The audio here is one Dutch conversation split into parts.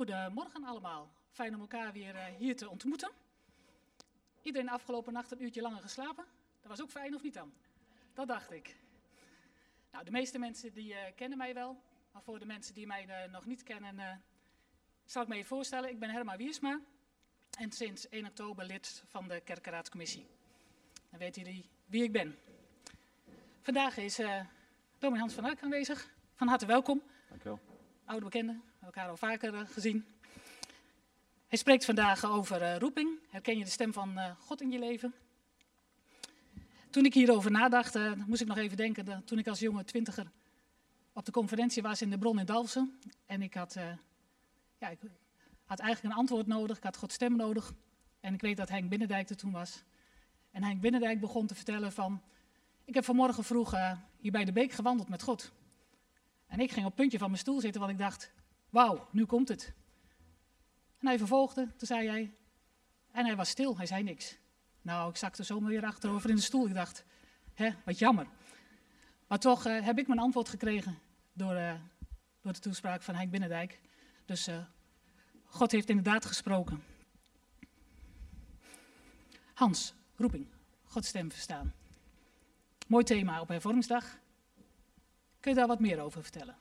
Goedemorgen allemaal. Fijn om elkaar weer uh, hier te ontmoeten. Iedereen afgelopen nacht een uurtje langer geslapen? Dat was ook fijn of niet dan? Dat dacht ik. Nou, de meeste mensen die uh, kennen mij wel. Maar voor de mensen die mij uh, nog niet kennen, zal ik me even voorstellen. Ik ben Herma Wiersma en sinds 1 oktober lid van de Kerkenraadscommissie. Dan weten jullie wie ik ben. Vandaag is uh, dominee Hans van Ark aanwezig. Van harte welkom. Dank wel. Oude bekende, elkaar al vaker uh, gezien. Hij spreekt vandaag over uh, roeping. Herken je de stem van God in je leven? Toen ik hierover nadacht, moest ik nog even denken, toen ik als jonge twintiger op de conferentie was in de Bron in Dalfsen. En ik had, ja, ik had eigenlijk een antwoord nodig, ik had Gods stem nodig. En ik weet dat Henk Binnendijk er toen was. En Henk Binnendijk begon te vertellen van, ik heb vanmorgen vroeg hier bij de beek gewandeld met God. En ik ging op het puntje van mijn stoel zitten, want ik dacht, wauw, nu komt het. En hij vervolgde, toen zei hij, en hij was stil, hij zei niks. Nou, ik zakte zomaar weer achterover in de stoel. Ik dacht, hè, wat jammer. Maar toch uh, heb ik mijn antwoord gekregen door, uh, door de toespraak van Henk Binnendijk. Dus God heeft inderdaad gesproken. Hans, roeping, Gods stem verstaan. Mooi thema op hervormingsdag. Kun je daar wat meer over vertellen?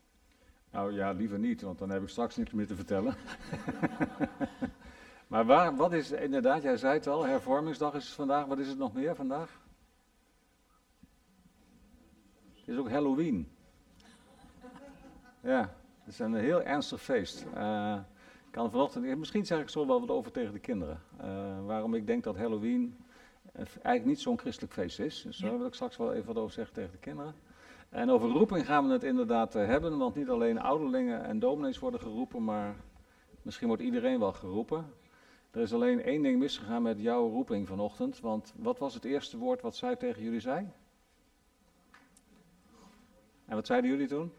Nou ja, liever niet, want dan heb ik straks niks meer te vertellen. maar waar, wat is inderdaad, jij zei het al, hervormingsdag is vandaag. Wat is het nog meer vandaag? Het is ook Halloween. Ja, het is een heel ernstig feest. Uh, kan vanochtend, misschien zeg ik zo wel wat over tegen de kinderen. Uh, waarom ik denk dat Halloween eigenlijk niet zo'n christelijk feest is. Dus daar wil ik straks wel even wat over zeggen tegen de kinderen. En over roeping gaan we het inderdaad uh, hebben, want niet alleen ouderlingen en dominees worden geroepen, maar misschien wordt iedereen wel geroepen. Er is alleen één ding misgegaan met jouw roeping vanochtend, want wat was het eerste woord wat zij tegen jullie zei? En wat zeiden jullie toen?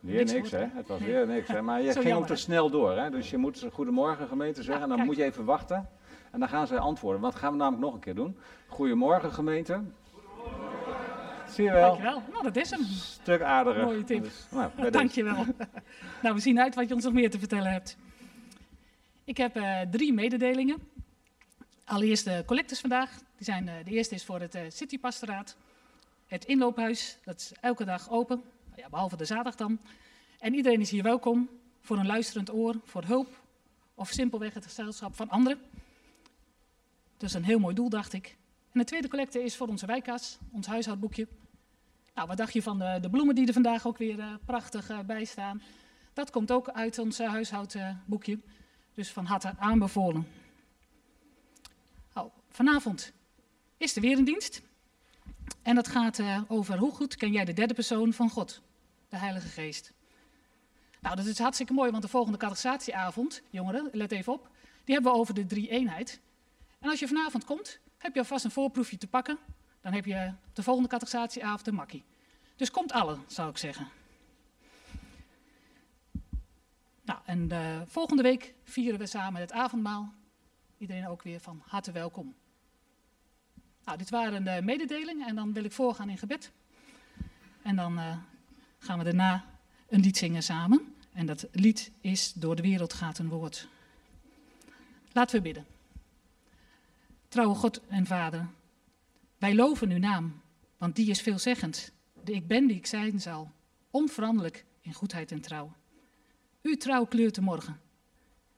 Weer niks, niks hè? Het was weer niks, hè? Maar je ging ook te snel door, hè? Dus je moet goedemorgen gemeente zeggen en dan moet je even wachten. En dan gaan zij antwoorden. Wat gaan we namelijk nog een keer doen? Goedemorgen gemeente. Zie je wel? Dankjewel. Nou, dat is hem. Stuk aardiger. Mooie tip. Dus, nou, Dankjewel. nou, we zien uit wat je ons nog meer te vertellen hebt. Ik heb uh, drie mededelingen. Allereerst de collectors vandaag. Die zijn, uh, de eerste is voor het uh, Citypastoraat. Het inloophuis, dat is elke dag open. Ja, behalve de zaterdag dan. En iedereen is hier welkom voor een luisterend oor, voor hulp of simpelweg het gezelschap van anderen. Dat is een heel mooi doel, dacht ik. En de tweede collecte is voor onze wijkkas, ons huishoudboekje. Nou, wat dacht je van de, de bloemen die er vandaag ook weer uh, prachtig uh, bij staan? Dat komt ook uit ons huishoudboekje. Dus van harte aanbevolen. Nou, vanavond is er weer een dienst. En dat gaat over hoe goed ken jij de derde persoon van God, de Heilige Geest. Nou, dat is hartstikke mooi, want de volgende categorisatieavond, jongeren, let even op, die hebben we over de drie eenheid. En als je vanavond komt, heb je alvast een voorproefje te pakken. Dan heb je de volgende categorisatieavond een makkie. Dus komt allen, zou ik zeggen. Nou, en uh, volgende week vieren we samen het avondmaal. Iedereen ook weer van harte welkom. Nou, dit waren de mededelingen en dan wil ik voorgaan in gebed. En dan uh, gaan we daarna een lied zingen samen. En dat lied is Door de wereld gaat een woord. Laten we bidden. Trouwe God en Vader, wij loven uw naam, want die is veelzeggend. De ik ben die ik zijn zal, onveranderlijk in goedheid en trouw. Uw trouw kleurt de morgen,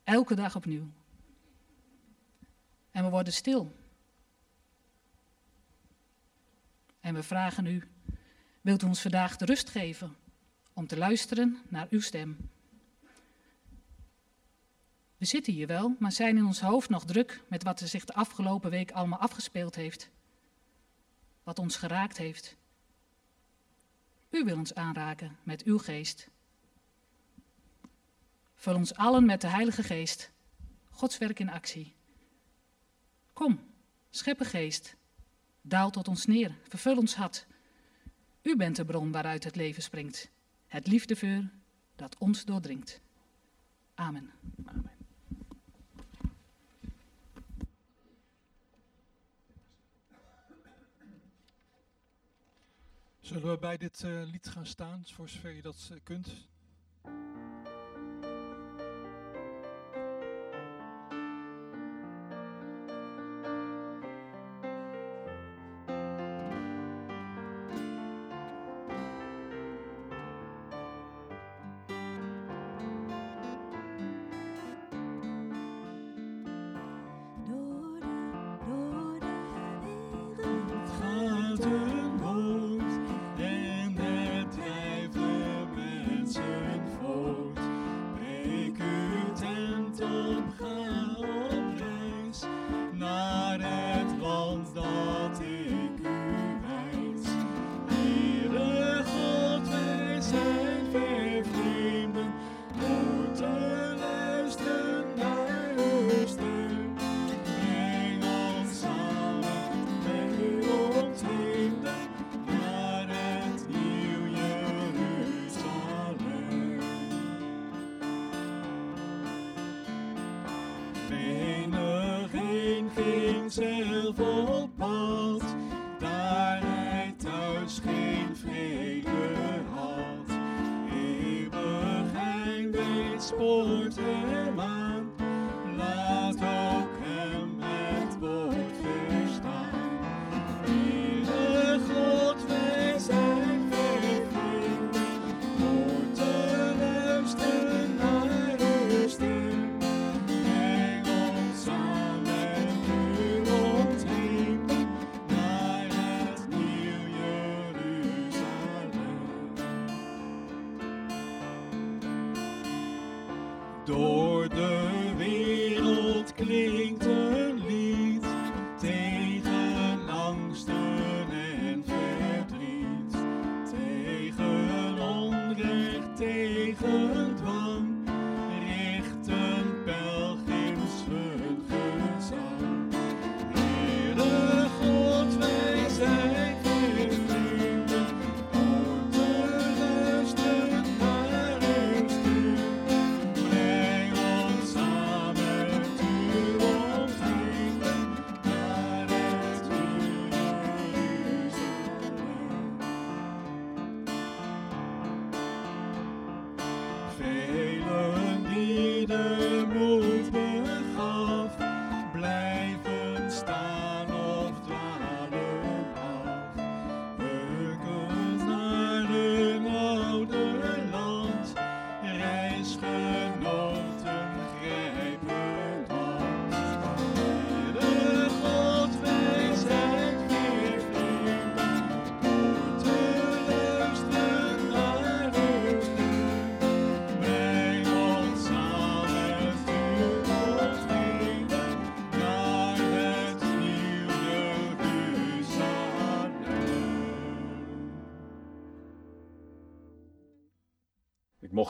elke dag opnieuw. En we worden stil. En we vragen u, wilt u ons vandaag de rust geven om te luisteren naar uw stem? We zitten hier wel, maar zijn in ons hoofd nog druk met wat er zich de afgelopen week allemaal afgespeeld heeft. Wat ons geraakt heeft. U wil ons aanraken met uw geest. Vul ons allen met de Heilige Geest, Gods werk in actie. Kom, scheppe geest, daal tot ons neer, vervul ons hart. U bent de bron waaruit het leven springt, het liefdevuur dat ons doordringt. Amen. Zullen we bij dit uh, lied gaan staan, voor zover je dat uh, kunt?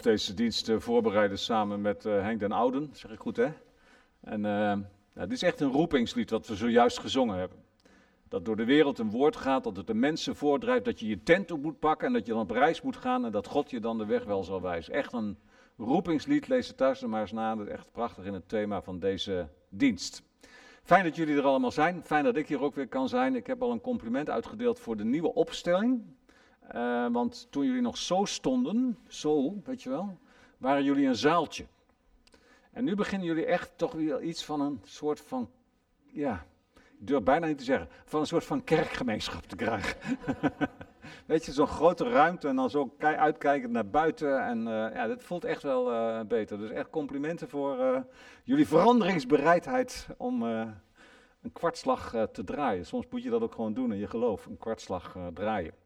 Deze dienst voorbereiden samen met eh, Henk den Ouden, zeg ik goed hè? En eh, dit is echt een roepingslied wat we zojuist gezongen hebben. Dat door de wereld een woord gaat, dat het de mensen voordrijft, dat je je tent op moet pakken en dat je dan op reis moet gaan en dat God je dan de weg wel zal wijzen. Echt een roepingslied, lees het thuis maar eens na, dat is echt prachtig in het thema van deze dienst. Fijn dat jullie er allemaal zijn, fijn dat ik hier ook weer kan zijn. Ik heb al een compliment uitgedeeld voor de nieuwe opstelling. Eh, want toen jullie nog zo stonden, zo, weet je wel, waren jullie een zaaltje. En nu beginnen jullie echt toch weer iets van een soort van, ja, ik durf bijna niet te zeggen, van een soort van kerkgemeenschap te krijgen. Weet je, zo'n grote ruimte en dan zo uitkijkend naar buiten. En eh, ja, dat voelt echt wel eh, beter. Dus echt complimenten voor jullie veranderingsbereidheid om een kwartslag te draaien. Soms moet je dat ook gewoon doen in je geloof, een kwartslag draaien.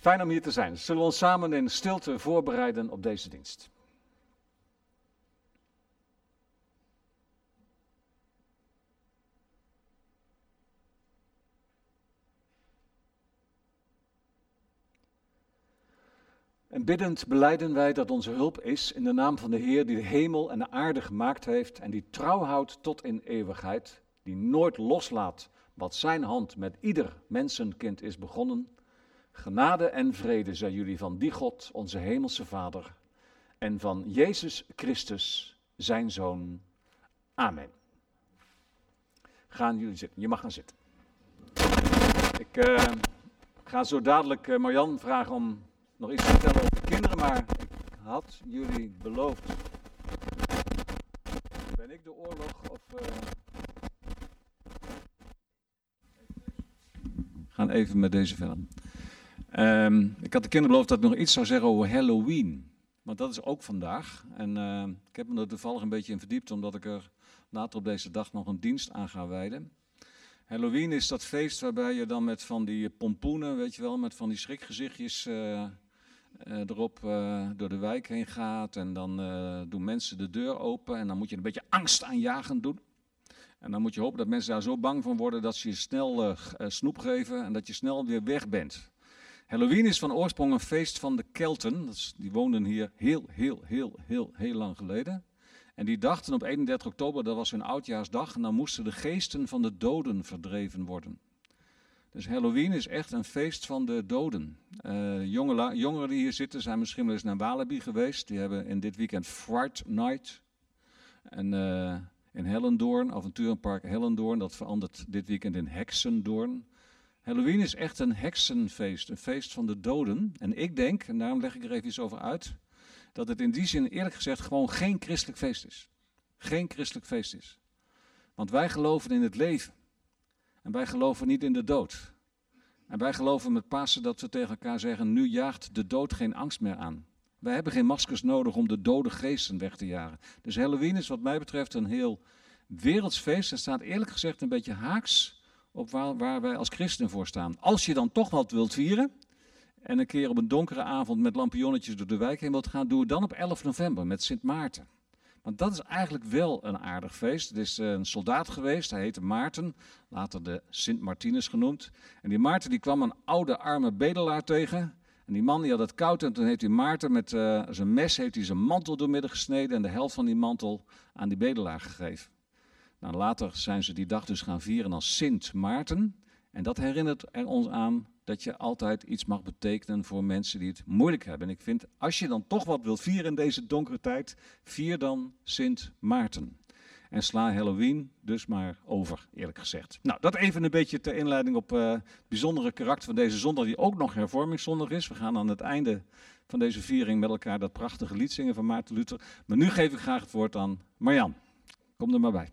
Fijn om hier te zijn. Zullen we ons samen in stilte voorbereiden op deze dienst? En biddend beleiden wij dat onze hulp is in de naam van de Heer die de hemel en de aarde gemaakt heeft en die trouw houdt tot in eeuwigheid, die nooit loslaat wat zijn hand met ieder mensenkind is begonnen. Genade en vrede zij jullie van die God, onze hemelse Vader, en van Jezus Christus, zijn Zoon. Amen. Gaan jullie zitten. Je mag gaan zitten. Ik eh, ga zo dadelijk eh, Marjan vragen om nog iets te vertellen over de kinderen, maar ik had jullie beloofd. Ben ik de oorlog of. eh, gaan even met deze verder. Ehm, ik had de kinderen beloofd dat ik nog iets zou zeggen over Halloween. Want dat is ook vandaag. En eh, ik heb me er toevallig een beetje in verdiept, omdat ik er later op deze dag nog een dienst aan ga wijden. Halloween is dat feest waarbij je dan met van die pompoenen, weet je wel, met van die schrikgezichtjes eh, eh, erop eh, door de wijk heen gaat. En dan doen mensen de deur open en dan moet je een beetje angstaanjagend doen. En dan moet je hopen dat mensen daar zo bang van worden dat ze je snel snoep geven en dat je snel weer weg bent. Halloween is van oorsprong een feest van de Kelten. Die woonden hier heel, heel, heel, heel, heel lang geleden. En die dachten op 31 oktober, dat was hun oudjaarsdag, en dan moesten de geesten van de doden verdreven worden. Dus Halloween is echt een feest van de doden. Eh, jonge, jongeren die hier zitten zijn misschien wel eens naar Walibi geweest. Die hebben in dit weekend Fright Night. En eh, in Hellendoorn, avonturenpark Hellendoorn. Dat verandert dit weekend in Heksendoorn. Halloween is echt een heksenfeest, een feest van de doden. En ik denk, en daarom leg ik er even iets over uit, dat het in die zin eerlijk gezegd gewoon geen christelijk feest is. Geen christelijk feest is. Want wij geloven in het leven. En wij geloven niet in de dood. En wij geloven met Pasen dat we tegen elkaar zeggen, nu jaagt de dood geen angst meer aan. Wij hebben geen maskers nodig om de dode geesten weg te jagen. Dus Halloween is wat mij betreft een heel werelds feest. En staat eerlijk gezegd een beetje haaks op waar, wij als christenen voor staan. Als je dan toch wat wilt vieren en een keer op een donkere avond met lampionnetjes door de wijk heen wilt gaan, doe het dan op 11 november met Sint Maarten. Want dat is eigenlijk wel een aardig feest. Het is een soldaat geweest, hij heette Maarten, later de Sint Martinus genoemd. En die Maarten die kwam een oude arme bedelaar tegen. En die man die had het koud en toen heeft hij Maarten met uh, zijn mes heeft hij zijn mantel doormidden gesneden en de helft van die mantel aan die bedelaar gegeven. Nou, later zijn ze die dag dus gaan vieren als Sint Maarten. En dat herinnert er ons aan dat je altijd iets mag betekenen voor mensen die het moeilijk hebben. En ik vind, als je dan toch wat wilt vieren in deze donkere tijd, vier dan Sint Maarten. En sla Halloween dus maar over, eerlijk gezegd. Nou, dat even een beetje ter inleiding op uh, het bijzondere karakter van deze zondag, die ook nog hervormingszondag is. We gaan aan het einde van deze viering met elkaar dat prachtige lied zingen van Maarten Luther. Maar nu geef ik graag het woord aan Marjan. Kom er maar bij.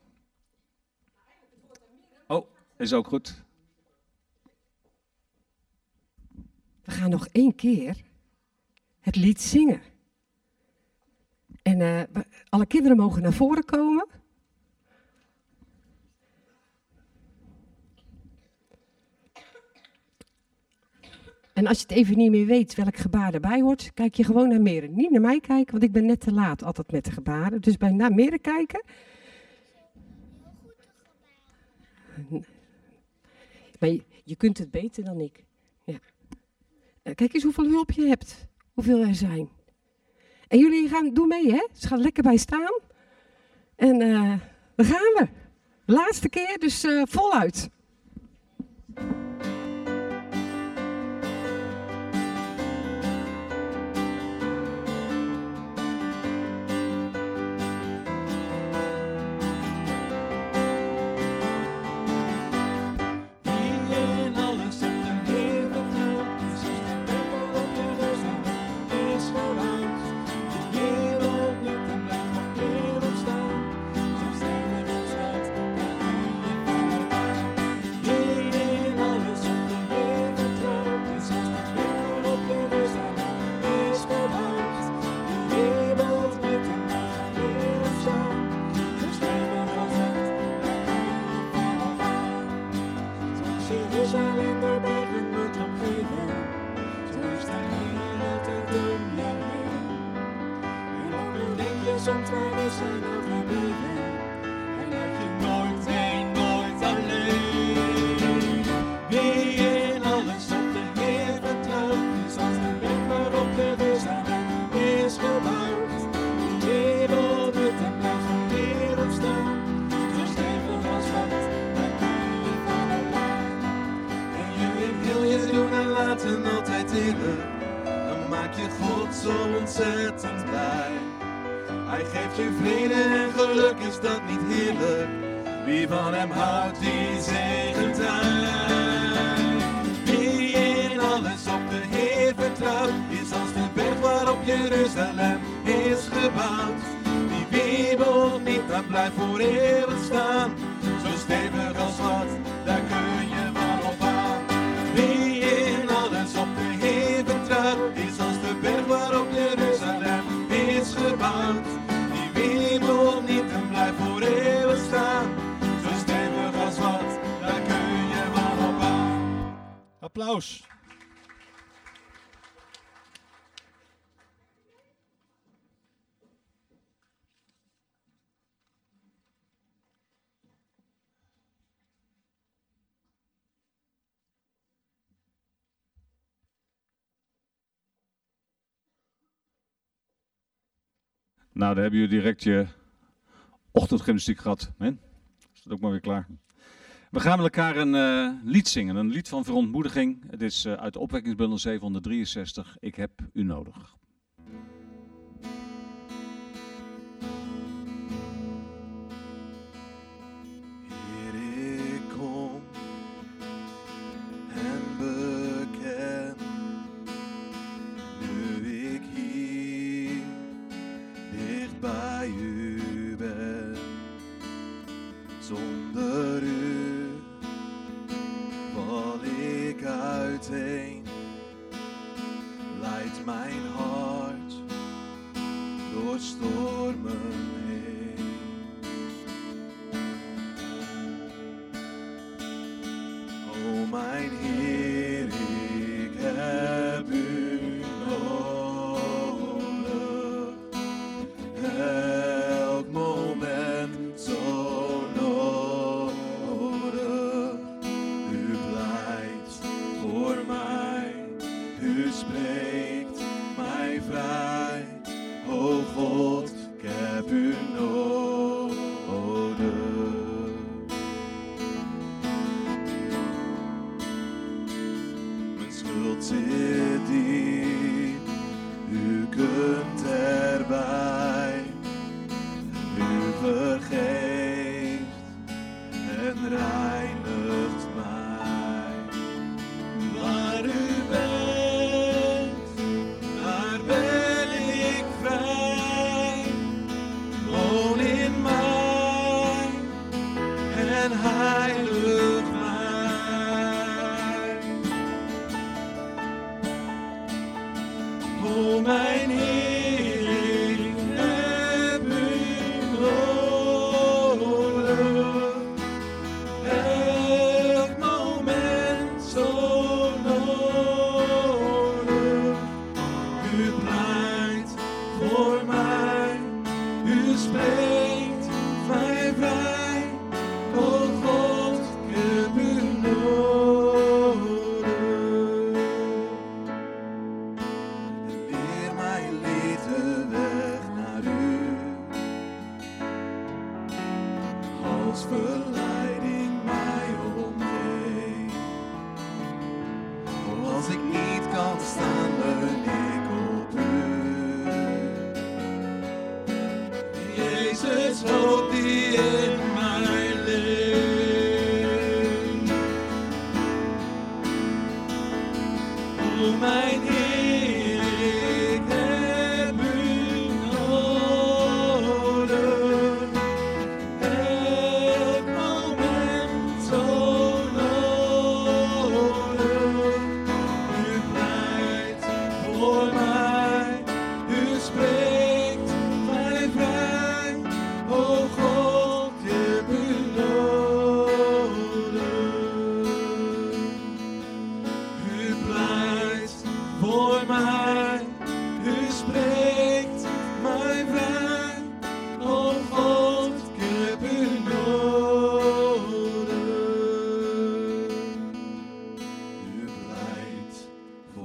Is ook goed. We gaan nog één keer het lied zingen. En uh, alle kinderen mogen naar voren komen. En als je het even niet meer weet welk gebaar erbij hoort, kijk je gewoon naar Meren. Niet naar mij kijken, want ik ben net te laat altijd met de gebaren. Dus bij naar Meren kijken. Maar je, kunt het beter dan ik. Ja. Kijk eens hoeveel hulp je hebt. Hoeveel er zijn. En jullie gaan, doen mee hè. Ze gaan lekker bij staan. En uh, daar gaan we. Laatste keer, dus uh, voluit. Nou, dan hebben jullie direct je ochtendgymnastiek gehad. Hè? Is dat ook maar weer klaar? We gaan met elkaar een uh, lied zingen, een lied van verontmoediging. Het is uh, uit de opwekkingsbundel 763, Ik heb u nodig.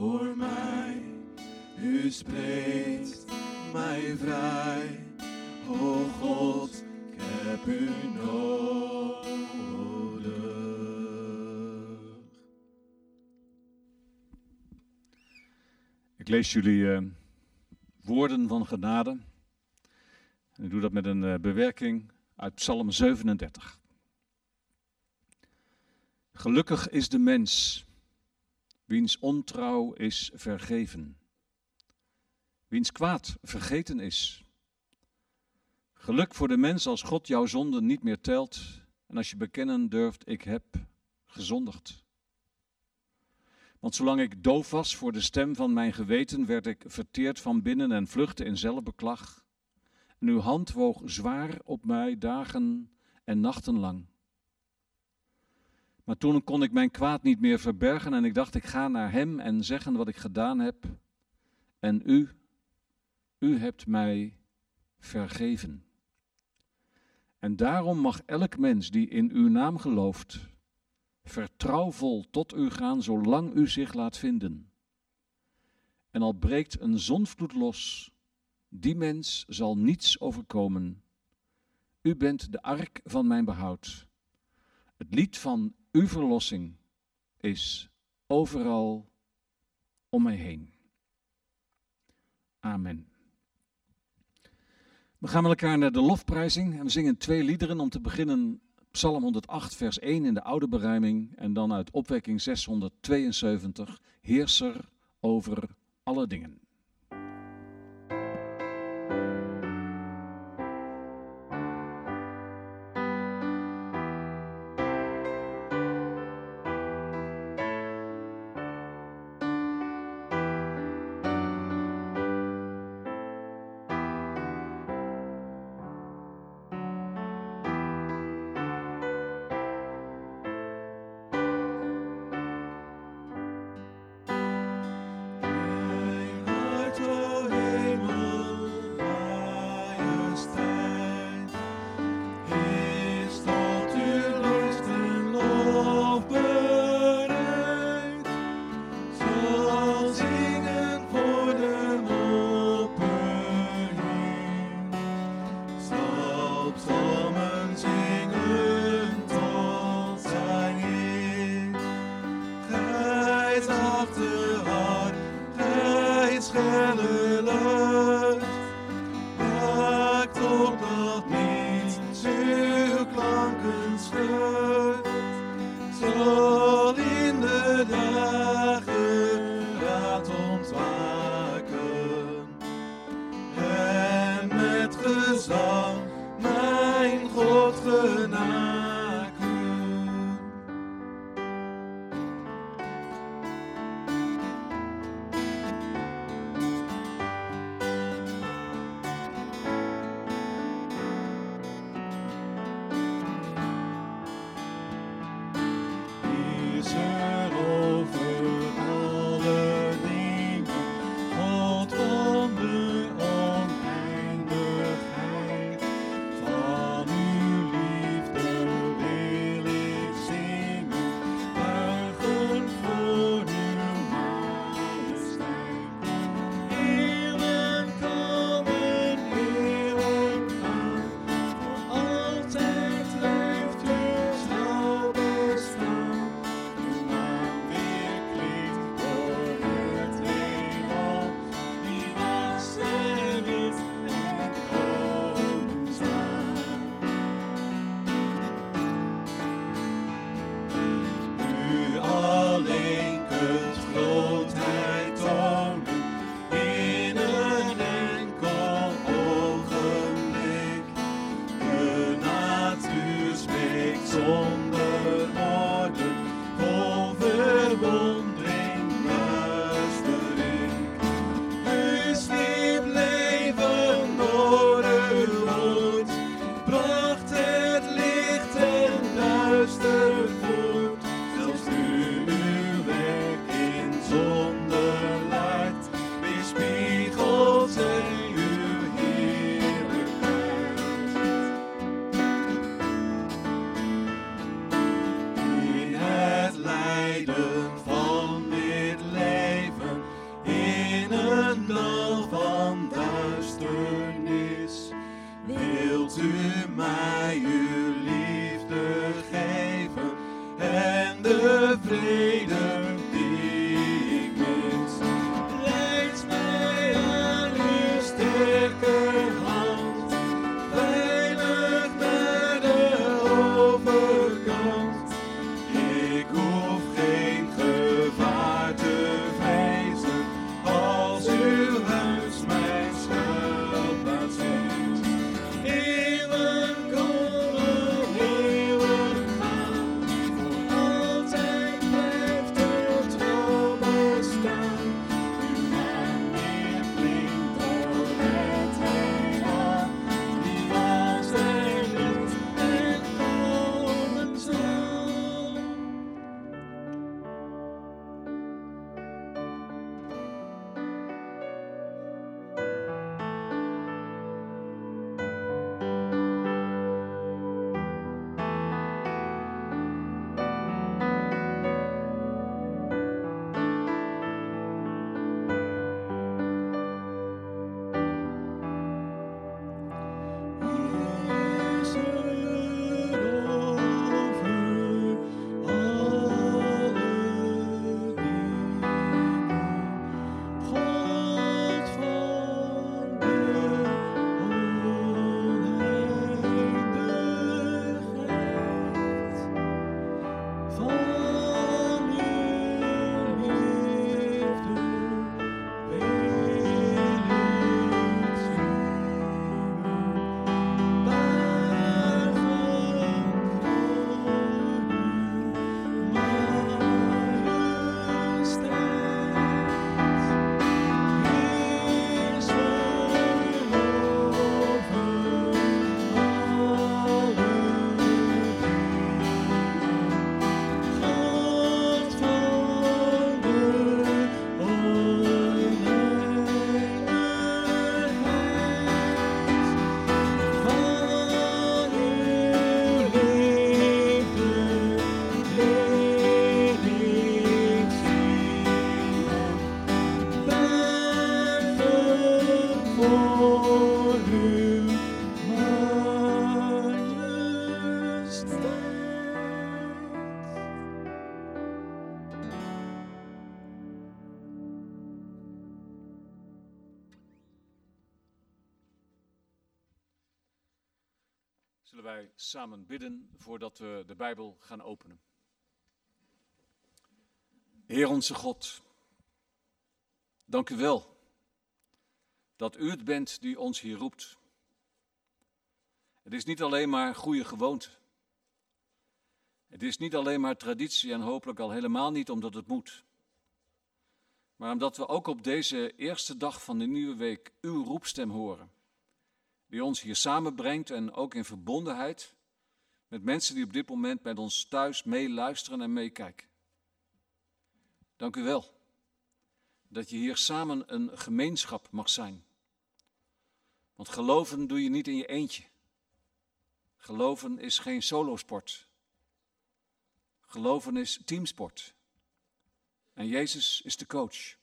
Voor mij, u spreekt mij vrij. O God, ik heb u nodig. Ik lees jullie eh, woorden van genade. En ik doe dat met een eh, bewerking uit Psalm 37. Gelukkig is de mens, wiens ontrouw is vergeven, wiens kwaad vergeten is. Geluk voor de mens als God jouw zonde niet meer telt en als je bekennen durft, ik heb gezondigd. Want zolang ik doof was voor de stem van mijn geweten, werd ik verteerd van binnen en vluchtte in zelfbeklag. En uw hand woog zwaar op mij dagen en nachten lang. Maar toen kon ik mijn kwaad niet meer verbergen en ik dacht, ik ga naar hem en zeggen wat ik gedaan heb. En u, u hebt mij vergeven. En daarom mag elk mens die in uw naam gelooft, vertrouwvol tot u gaan zolang u zich laat vinden. En al breekt een zonvloed los, die mens zal niets overkomen. U bent de ark van mijn behoud. Het lied van uw verlossing is overal om mij heen. Amen. We gaan met elkaar naar de lofprijzing en we zingen twee liederen. Om te beginnen Psalm 108, vers 1 in de oude berijming en dan uit opwekking 672, Heerser over alle dingen. Samen bidden voordat we de Bijbel gaan openen? Heer onze God, dank u wel dat u het bent die ons hier roept. Het is niet alleen maar goede gewoonte. Het is niet alleen maar traditie en hopelijk al helemaal niet omdat het moet. Maar omdat we ook op deze eerste dag van de nieuwe week uw roepstem horen die ons hier samenbrengt en ook in verbondenheid met mensen die op dit moment met ons thuis meeluisteren en meekijken. Dank u wel dat je hier samen een gemeenschap mag zijn. Want geloven doe je niet in je eentje. Geloven is geen solosport. Geloven is teamsport. En Jezus is de coach.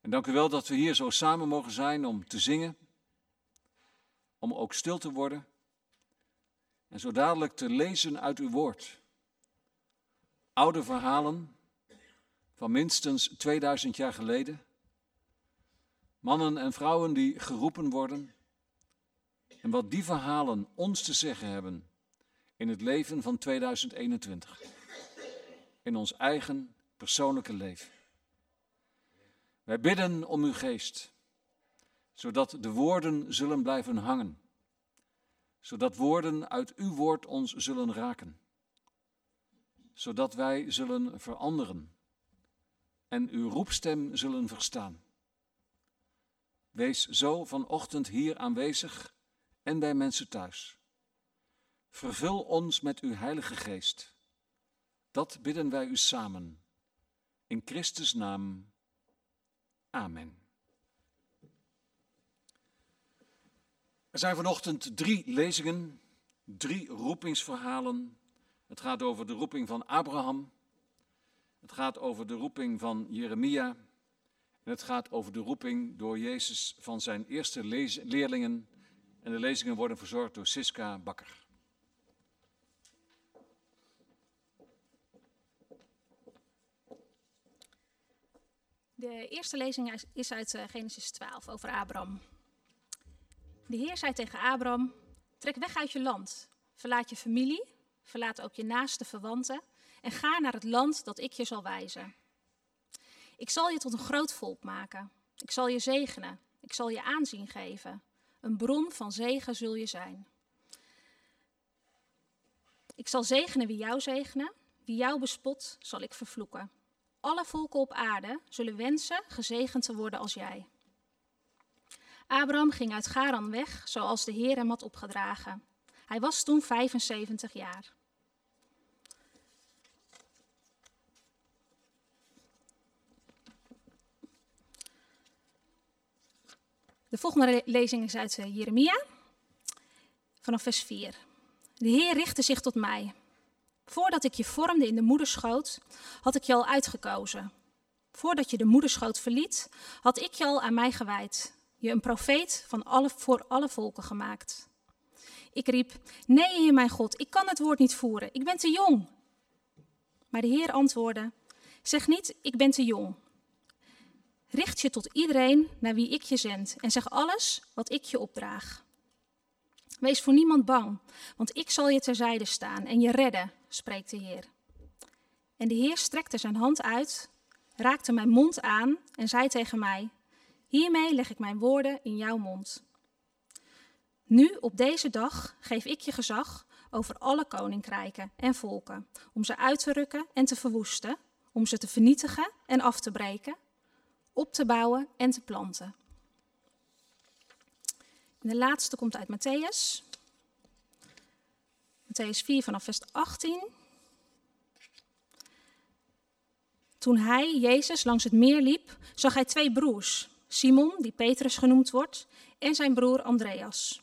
En dank u wel dat we hier zo samen mogen zijn om te zingen om ook stil te worden en zo dadelijk te lezen uit uw woord. Oude verhalen van minstens 2000 jaar geleden. Mannen en vrouwen die geroepen worden. En wat die verhalen ons te zeggen hebben in het leven van 2021. In ons eigen persoonlijke leven. Wij bidden om uw geest zodat de woorden zullen blijven hangen, zodat woorden uit uw woord ons zullen raken, zodat wij zullen veranderen en uw roepstem zullen verstaan. Wees zo vanochtend hier aanwezig en bij mensen thuis. Vervul ons met uw Heilige Geest. Dat bidden wij u samen. In Christus' naam. Amen. Er zijn vanochtend drie lezingen, drie roepingsverhalen. Het gaat over de roeping van Abraham. Het gaat over de roeping van Jeremia. En het gaat over de roeping door Jezus van zijn eerste leerlingen. En de lezingen worden verzorgd door Siska Bakker. De eerste lezing is- is uit eh, Genesis 12 over Abraham. De Heer zei tegen Abraham: Trek weg uit je land, verlaat je familie, verlaat ook je naaste verwanten en ga naar het land dat ik je zal wijzen. Ik zal je tot een groot volk maken. Ik zal je zegenen. Ik zal je aanzien geven. Een bron van zegen zul je zijn. Ik zal zegenen wie jou zegenen. Wie jou bespot, zal ik vervloeken. Alle volken op aarde zullen wensen gezegend te worden als jij. Abraham ging uit Garan weg, zoals de Heer hem had opgedragen. Hij was toen 75 jaar. De volgende le- lezing is uit eh, Jeremia, vanaf vers 4. De Heer richtte zich tot mij. Voordat ik je vormde in de moederschoot, had ik je al uitgekozen. Voordat je de moederschoot verliet, had ik je al aan mij gewijd. Je een profeet van alle, voor alle volken gemaakt. Ik riep, nee, Heer mijn God, ik kan het woord niet voeren. Ik ben te jong. Maar de Heer antwoordde, zeg niet, ik ben te jong. Richt je tot iedereen naar wie ik je zend en zeg alles wat ik je opdraag. Wees voor niemand bang, want ik zal je terzijde staan en je redden, spreekt de Heer. En de Heer strekte zijn hand uit, raakte mijn mond aan en zei tegen mij: Hiermee leg ik mijn woorden in jouw mond. Nu, op deze dag, geef ik je gezag over alle koninkrijken en volken, om ze uit te rukken en te verwoesten, om ze te vernietigen en af te breken, op te bouwen en te planten. En de laatste komt uit Matthäus. Matthäus 4 vanaf vers 18. Toen hij, Jezus, langs het meer liep, zag hij twee broers. Simon, die Petrus genoemd wordt, en zijn broer Andreas.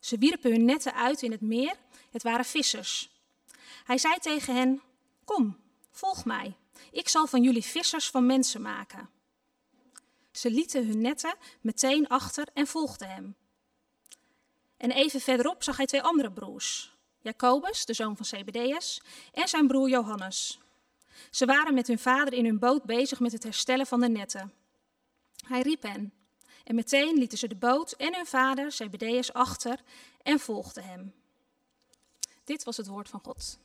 Ze wierpen hun netten uit in het meer. Het waren vissers. Hij zei tegen hen: Kom, volg mij. Ik zal van jullie vissers van mensen maken. Ze lieten hun netten meteen achter en volgden hem. En even verderop zag hij twee andere broers. Jacobus, de zoon van Zebedeus, en zijn broer Johannes. Ze waren met hun vader in hun boot bezig met het herstellen van de netten. Hij riep hen. En meteen lieten ze de boot en hun vader, Zebedeus, achter en volgden hem. Dit was het woord van God.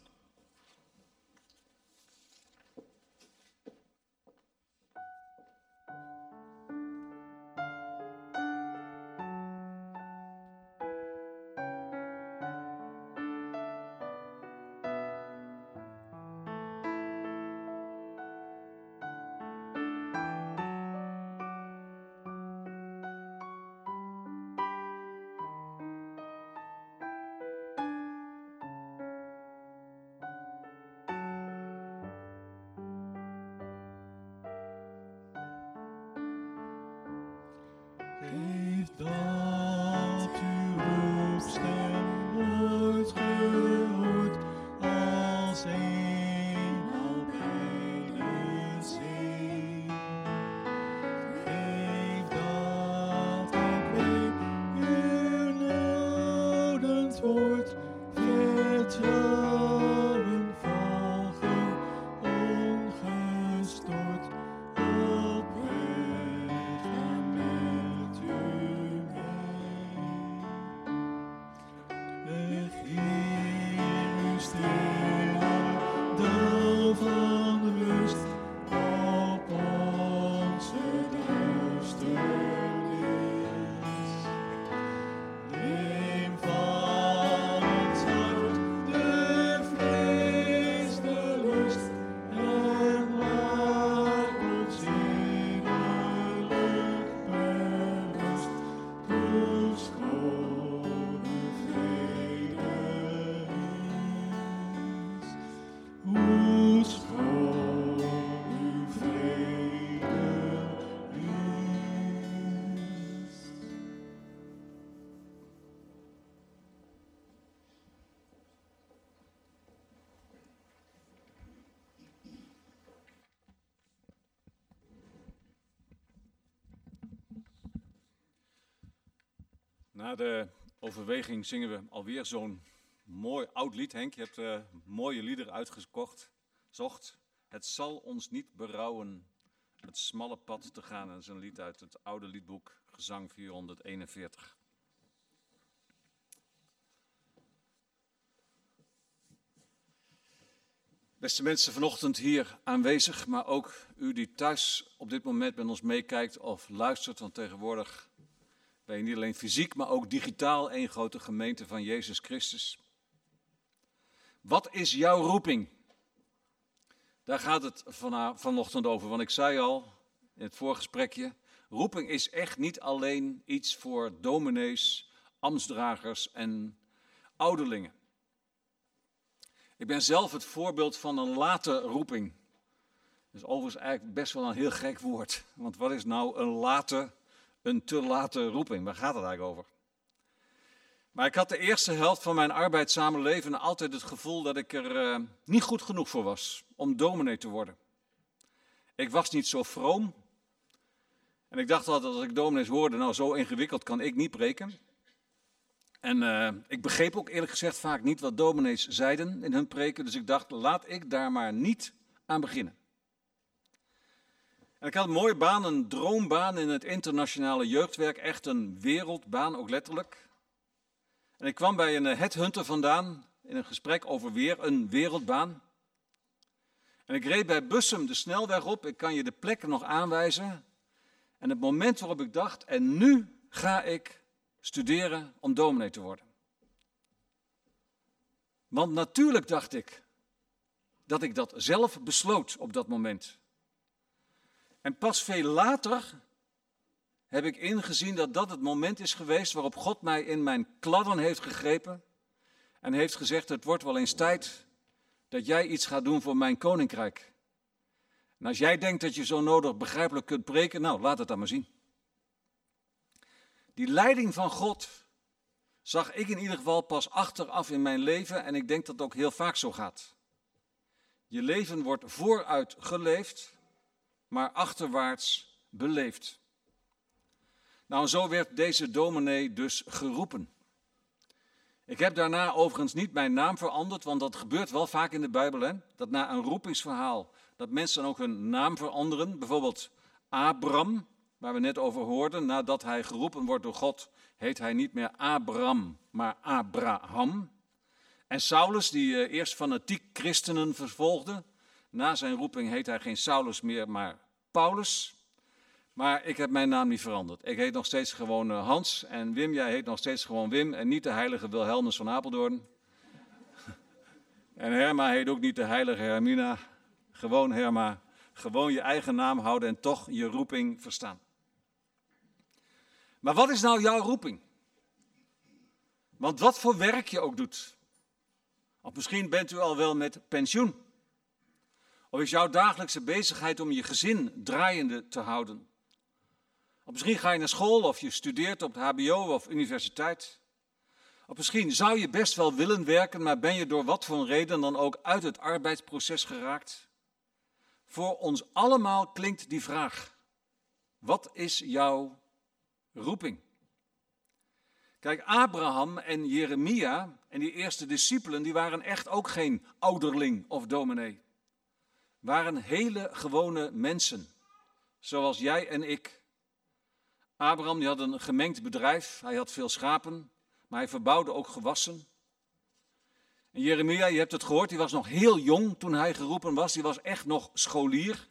Na de overweging zingen we alweer zo'n mooi oud lied. Henk, je hebt uh, mooie liederen uitgekocht. Zocht. Het zal ons niet berouwen het smalle pad te gaan. Dat is een lied uit het oude liedboek, gezang 441. Beste mensen vanochtend hier aanwezig, maar ook u die thuis op dit moment met ons meekijkt of luistert, want tegenwoordig niet alleen fysiek, maar ook digitaal één grote gemeente van Jezus Christus. Wat is jouw roeping? Daar gaat het vanochtend over, want ik zei al in het voorgesprekje, roeping is echt niet alleen iets voor dominees, ambtsdragers en ouderlingen. Ik ben zelf het voorbeeld van een late roeping. Dat is overigens eigenlijk best wel een heel gek woord. Want wat is nou een late, een te late roeping? Waar gaat het eigenlijk over? Maar ik had de eerste helft van mijn arbeidszame leven altijd het gevoel dat ik er uh, niet goed genoeg voor was om dominee te worden. Ik was niet zo vroom. En ik dacht altijd als ik dominees hoorde, nou zo ingewikkeld kan ik niet preken. En uh, ik begreep ook eerlijk gezegd vaak niet wat dominees zeiden in hun preken. Dus ik dacht, laat ik daar maar niet aan beginnen. En ik had een mooie baan, een droombaan in het internationale jeugdwerk. Echt een wereldbaan, ook letterlijk. En ik kwam bij een eh, headhunter vandaan in een gesprek over weer een wereldbaan. En ik reed bij Bussum de snelweg op. Ik kan je de plekken nog aanwijzen. En het moment waarop ik dacht, en nu ga ik studeren om dominee te worden. Want natuurlijk dacht ik dat ik dat zelf besloot op dat moment. En pas veel later heb ik ingezien dat dat het moment is geweest waarop God mij in mijn kladden heeft gegrepen en heeft gezegd: Het wordt wel eens tijd dat jij iets gaat doen voor mijn koninkrijk. En als jij denkt dat je zo nodig begrijpelijk kunt preken, nou laat het dan maar zien. Die leiding van God zag ik in ieder geval pas achteraf in mijn leven en ik denk dat het ook heel vaak zo gaat. Je leven wordt vooruit geleefd, maar achterwaarts beleefd. Nou, zo werd deze dominee dus geroepen. Ik heb daarna overigens niet mijn naam veranderd, want dat gebeurt wel vaak in de Bijbel. Hè? Dat na een roepingsverhaal, dat mensen dan ook hun naam veranderen. Bijvoorbeeld Abram, waar we net over hoorden, nadat hij geroepen wordt door God, heet hij niet meer Abram, maar Abraham. En Saulus, die eh, eerst fanatiek christenen vervolgde, na zijn roeping heet hij geen Saulus meer, maar Paulus. Maar ik heb mijn naam niet veranderd. Ik heet nog steeds gewoon eh, Hans. En Wim, jij heet nog steeds gewoon Wim. En niet de heilige Wilhelmus van Apeldoorn. en Herma heet ook niet de heilige Hermina. Gewoon Herma. Gewoon je eigen naam houden en toch je roeping verstaan. Maar wat is nou jouw roeping? Want wat voor werk je ook doet. Of misschien bent u al wel met pensioen. Of is jouw dagelijkse bezigheid om je gezin draaiende te houden. Of misschien ga je naar school of je studeert op het HBO of universiteit. Of misschien zou je best wel willen werken, maar ben je door wat voor reden dan ook uit het arbeidsproces geraakt? Voor ons allemaal klinkt die vraag: wat is jouw roeping? Kijk, Abraham en Jeremia en die eerste discipelen, die waren echt ook geen ouderling of dominee. Waren hele gewone mensen, zoals jij en ik. Abraham die had een gemengd bedrijf, hij had veel schapen, maar hij verbouwde ook gewassen. En Jeremia, je hebt het gehoord, die was nog heel jong toen hij geroepen was, die was echt nog scholier.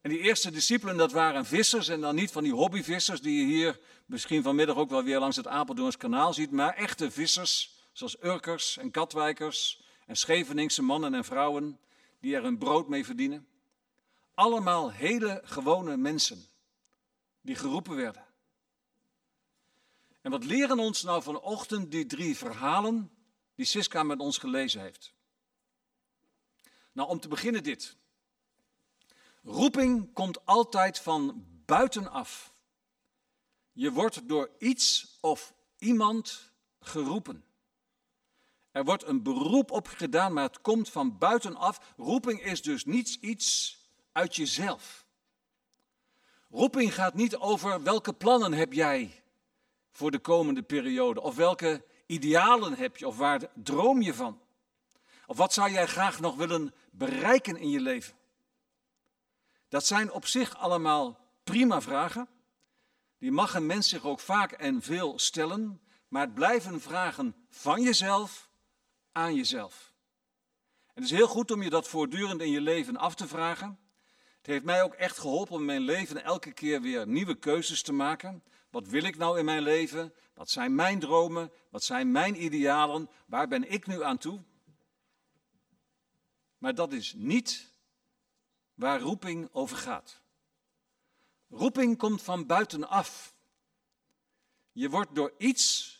En die eerste discipelen, dat waren vissers en dan niet van die hobbyvissers die je hier misschien vanmiddag ook wel weer langs het Apeldoorns kanaal ziet, maar echte vissers, zoals Urkers en Katwijkers en Scheveningse mannen en vrouwen die er hun brood mee verdienen. Allemaal hele gewone mensen die geroepen werden. En wat leren ons nou vanochtend die drie verhalen die Siska met ons gelezen heeft? Nou, om te beginnen dit. Roeping komt altijd van buitenaf. Je wordt door iets of iemand geroepen. Er wordt een beroep op gedaan, maar het komt van buitenaf. Roeping is dus niets iets uit jezelf. Roeping gaat niet over welke plannen heb jij voor de komende periode? Of welke idealen heb je? Of waar droom je van? Of wat zou jij graag nog willen bereiken in je leven? Dat zijn op zich allemaal prima vragen. Die mag een mens zich ook vaak en veel stellen, maar het blijven vragen van jezelf aan jezelf. En het is heel goed om je dat voortdurend in je leven af te vragen. Het heeft mij ook echt geholpen om in mijn leven elke keer weer nieuwe keuzes te maken. Wat wil ik nou in mijn leven? Wat zijn mijn dromen? Wat zijn mijn idealen? Waar ben ik nu aan toe? Maar dat is niet waar roeping over gaat. Roeping komt van buitenaf. Je wordt door iets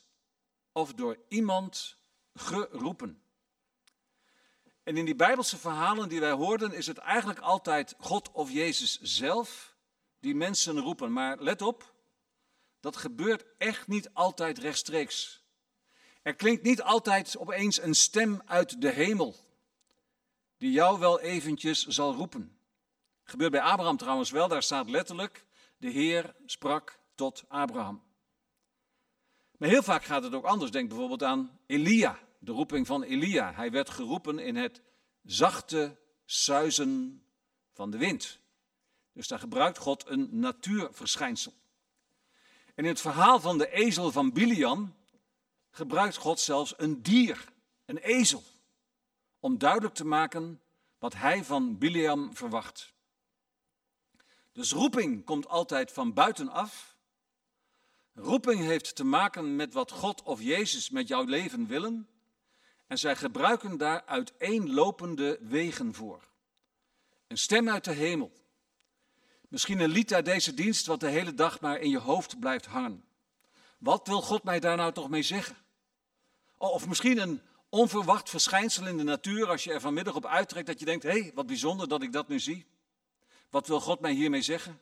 of door iemand geroepen. En in die Bijbelse verhalen die wij hoorden, is het eigenlijk altijd God of Jezus zelf die mensen roepen. Maar let op, dat gebeurt echt niet altijd rechtstreeks. Er klinkt niet altijd opeens een stem uit de hemel die jou wel eventjes zal roepen. Gebeurt bij Abraham trouwens wel, daar staat letterlijk, de Heer sprak tot Abraham. Maar heel vaak gaat het ook anders. Denk bijvoorbeeld aan Elia, de roeping van Elia. Hij werd geroepen in het zachte suizen van de wind. Dus daar gebruikt God een natuurverschijnsel. En in het verhaal van de ezel van Bilian gebruikt God zelfs een dier, een ezel, om duidelijk te maken wat hij van Biliam verwacht. Dus roeping komt altijd van buitenaf. Roeping heeft te maken met wat God of Jezus met jouw leven willen. En zij gebruiken daar uiteenlopende wegen voor. Een stem uit de hemel. Misschien een lied uit deze dienst wat de hele dag maar in je hoofd blijft hangen. Wat wil God mij daar nou toch mee zeggen? Of misschien een onverwacht verschijnsel in de natuur als je er vanmiddag op uittrekt dat je denkt, hé, hey, wat bijzonder dat ik dat nu zie. Wat wil God mij hiermee zeggen?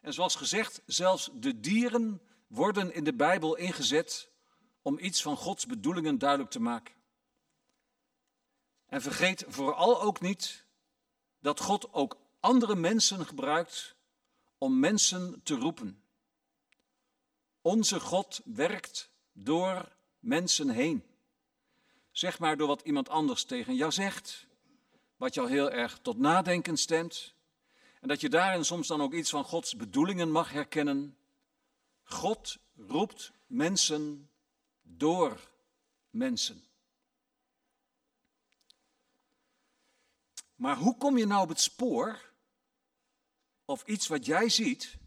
En zoals gezegd, zelfs de dieren worden in de Bijbel ingezet om iets van Gods bedoelingen duidelijk te maken. En vergeet vooral ook niet dat God ook andere mensen gebruikt om mensen te roepen. Onze God werkt door mensen heen. Zeg maar door wat iemand anders tegen jou zegt, wat jou heel erg tot nadenken stemt. En dat je daarin soms dan ook iets van Gods bedoelingen mag herkennen. God roept mensen door mensen. Maar hoe kom je nou op het spoor of iets wat jij ziet,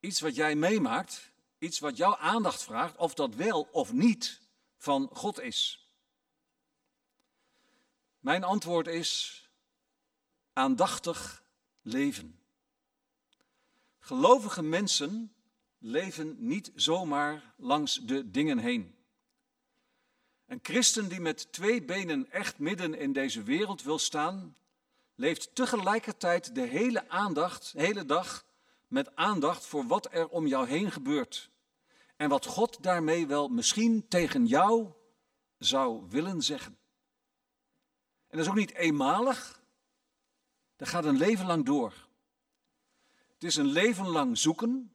iets wat jij meemaakt, iets wat jouw aandacht vraagt, of dat wel of niet van God is? Mijn antwoord is aandachtig leven. Gelovige mensen leven niet zomaar langs de dingen heen. Een christen die met twee benen echt midden in deze wereld wil staan, leeft tegelijkertijd de hele aandacht, de hele dag met aandacht voor wat er om jou heen gebeurt. En wat God daarmee wel misschien tegen jou zou willen zeggen. En dat is ook niet eenmalig. Dat gaat een leven lang door. Het is een leven lang zoeken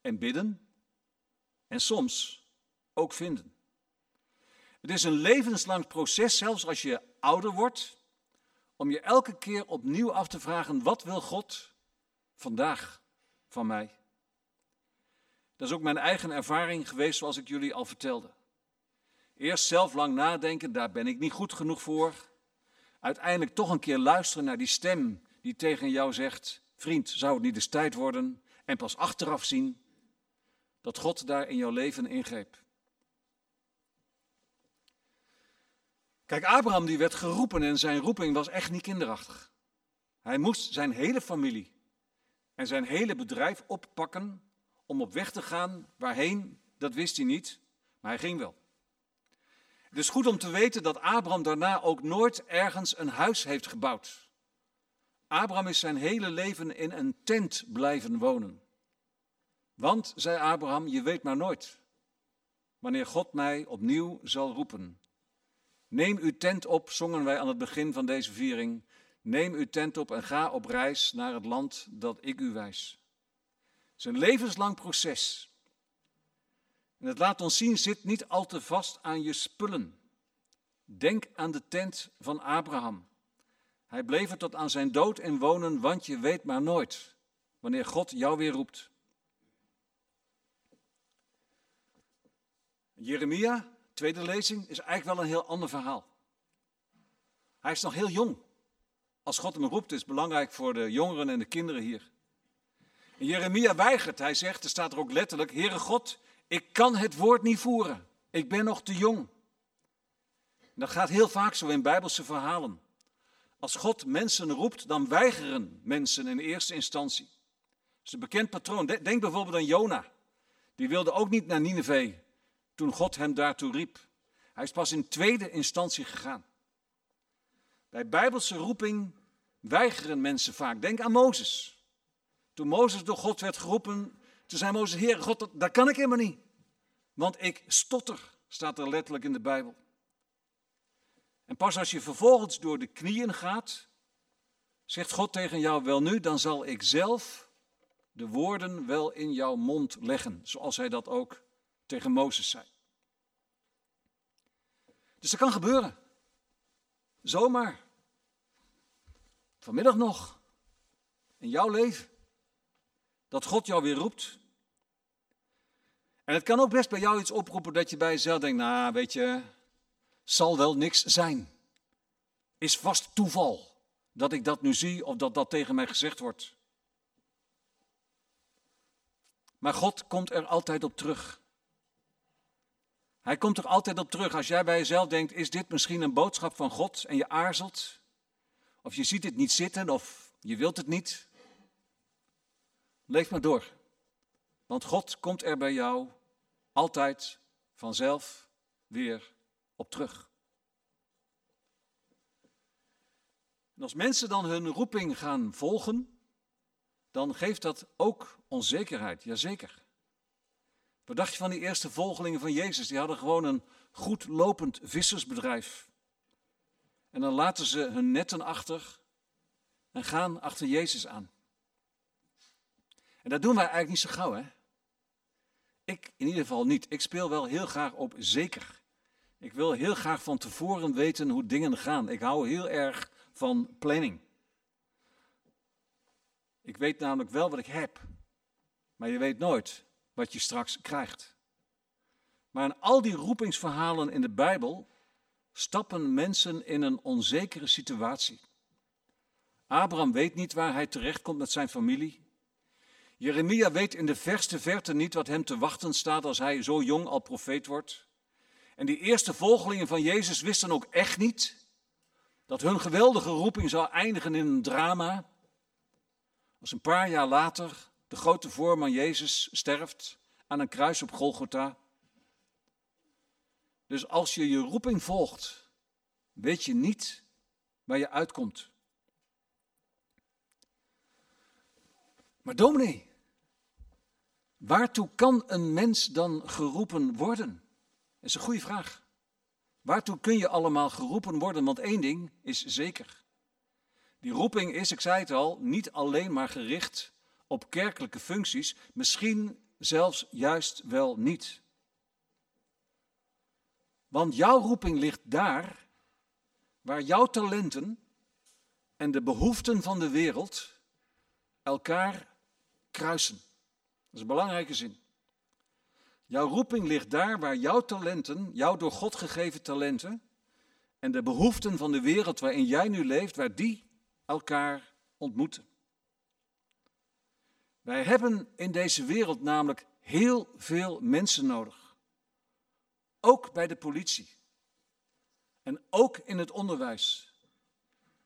en bidden en soms ook vinden. Het is een levenslang proces, zelfs als je ouder wordt, om je elke keer opnieuw af te vragen, wat wil God vandaag van mij? Dat is ook mijn eigen ervaring geweest, zoals ik jullie al vertelde. Eerst zelf lang nadenken, daar ben ik niet goed genoeg voor. Uiteindelijk toch een keer luisteren naar die stem die tegen jou zegt, vriend, zou het niet eens tijd worden? En pas achteraf zien dat God daar in jouw leven ingreep. Kijk, Abraham die werd geroepen en zijn roeping was echt niet kinderachtig. Hij moest zijn hele familie en zijn hele bedrijf oppakken om op weg te gaan. Waarheen, dat wist hij niet, maar hij ging wel. Het is goed om te weten dat Abraham daarna ook nooit ergens een huis heeft gebouwd. Abraham is zijn hele leven in een tent blijven wonen. Want, zei Abraham, je weet maar nooit wanneer God mij opnieuw zal roepen. Neem uw tent op, zongen wij aan het begin van deze viering. Neem uw tent op en ga op reis naar het land dat ik u wijs. Het is een levenslang proces. En het laat ons zien, zit niet al te vast aan je spullen. Denk aan de tent van Abraham. Hij bleef er tot aan zijn dood in wonen, want je weet maar nooit wanneer God jou weer roept. Jeremia, tweede lezing, is eigenlijk wel een heel ander verhaal. Hij is nog heel jong. Als God hem roept, is het belangrijk voor de jongeren en de kinderen hier. En Jeremia weigert. Hij zegt, er staat er ook letterlijk, Heere God, ik kan het woord niet voeren. Ik ben nog te jong. dat gaat heel vaak zo in bijbelse verhalen. Als God mensen roept, dan weigeren mensen in eerste instantie. Dat is een bekend patroon. Denk bijvoorbeeld aan Jona. Die wilde ook niet naar Nineveh toen God hem daartoe riep. Hij is pas in tweede instantie gegaan. Bij bijbelse roeping weigeren mensen vaak. Denk aan Mozes. Toen Mozes door God werd geroepen, toen zei Mozes, Heer God, dat, kan ik helemaal niet. Want ik stotter, staat er letterlijk in de Bijbel. En pas als je vervolgens door de knieën gaat, zegt God tegen jou, wel nu, dan zal ik zelf de woorden wel in jouw mond leggen, zoals hij dat ook tegen Mozes zei. Dus dat kan gebeuren. Zomaar. Vanmiddag nog. In jouw leven. Dat God jou weer roept. En het kan ook best bij jou iets oproepen dat je bij jezelf denkt, nou weet je, zal wel niks zijn. Is vast toeval dat ik dat nu zie of dat dat tegen mij gezegd wordt. Maar God komt er altijd op terug. Hij komt er altijd op terug. Als jij bij jezelf denkt, is dit misschien een boodschap van God en je aarzelt, of je ziet het niet zitten, of je wilt het niet, leef maar door. Want God komt er bij jou altijd vanzelf weer op terug. En als mensen dan hun roeping gaan volgen, dan geeft dat ook onzekerheid, jazeker. Wat dacht je van die eerste volgelingen van Jezus? Die hadden gewoon een goed lopend vissersbedrijf. En dan laten ze hun netten achter en gaan achter Jezus aan. En dat doen wij eigenlijk niet zo gauw, hè? Ik in ieder geval niet. Ik speel wel heel graag op zeker. Ik wil heel graag van tevoren weten hoe dingen gaan. Ik hou heel erg van planning. Ik weet namelijk wel wat ik heb, maar je weet nooit wat je straks krijgt. Maar in al die roepingsverhalen in de Bijbel stappen mensen in een onzekere situatie. Abraham weet niet waar hij terechtkomt met zijn familie. Jeremia weet in de verste verte niet wat hem te wachten staat als hij zo jong al profeet wordt. En die eerste volgelingen van Jezus wisten ook echt niet dat hun geweldige roeping zou eindigen in een drama. Als een paar jaar later de grote voorman Jezus sterft aan een kruis op Golgotha. Dus als je je roeping volgt, weet je niet waar je uitkomt. Maar dominee, waartoe kan een mens dan geroepen worden? Dat is een goede vraag. Waartoe kun je allemaal geroepen worden? Want één ding is zeker. Die roeping is, ik zei het al, niet alleen maar gericht op kerkelijke functies, misschien zelfs juist wel niet. Want jouw roeping ligt daar waar jouw talenten en de behoeften van de wereld elkaar kruisen. Dat is een belangrijke zin. Jouw roeping ligt daar waar jouw talenten, jouw door God gegeven talenten en de behoeften van de wereld waarin jij nu leeft, waar die elkaar ontmoeten. Wij hebben in deze wereld namelijk heel veel mensen nodig. Ook bij de politie. En ook in het onderwijs.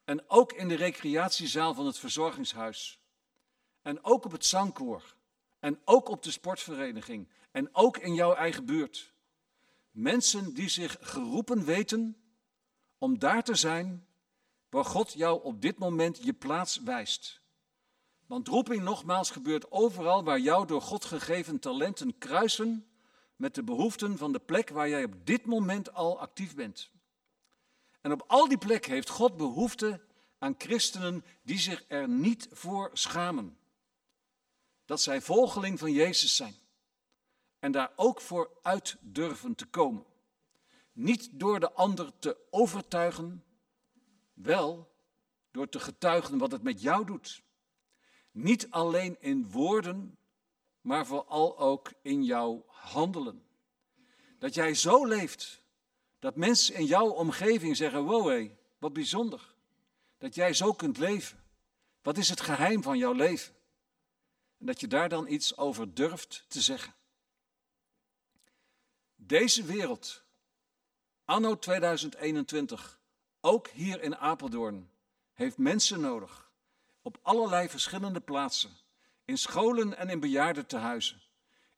En ook in de recreatiezaal van het verzorgingshuis. En ook op het zangkoor. En ook op de sportvereniging. En ook in jouw eigen buurt. Mensen die zich geroepen weten om daar te zijn waar God jou op dit moment je plaats wijst. Want roeping nogmaals gebeurt overal waar jou door God gegeven talenten kruisen met de behoeften van de plek waar jij op dit moment al actief bent. En op al die plekken heeft God behoefte aan christenen die zich er niet voor schamen. Dat zij volgeling van Jezus zijn. en daar ook voor uit durven te komen. Niet door de ander te overtuigen, wel door te getuigen wat het met jou doet. Niet alleen in woorden, maar vooral ook in jouw handelen. Dat jij zo leeft dat mensen in jouw omgeving zeggen: Wow, hé, wat bijzonder. Dat jij zo kunt leven. Wat is het geheim van jouw leven? En dat je daar dan iets over durft te zeggen. Deze wereld, anno 2021, ook hier in Apeldoorn, heeft mensen nodig. Op allerlei verschillende plaatsen. In scholen en in bejaardentehuizen.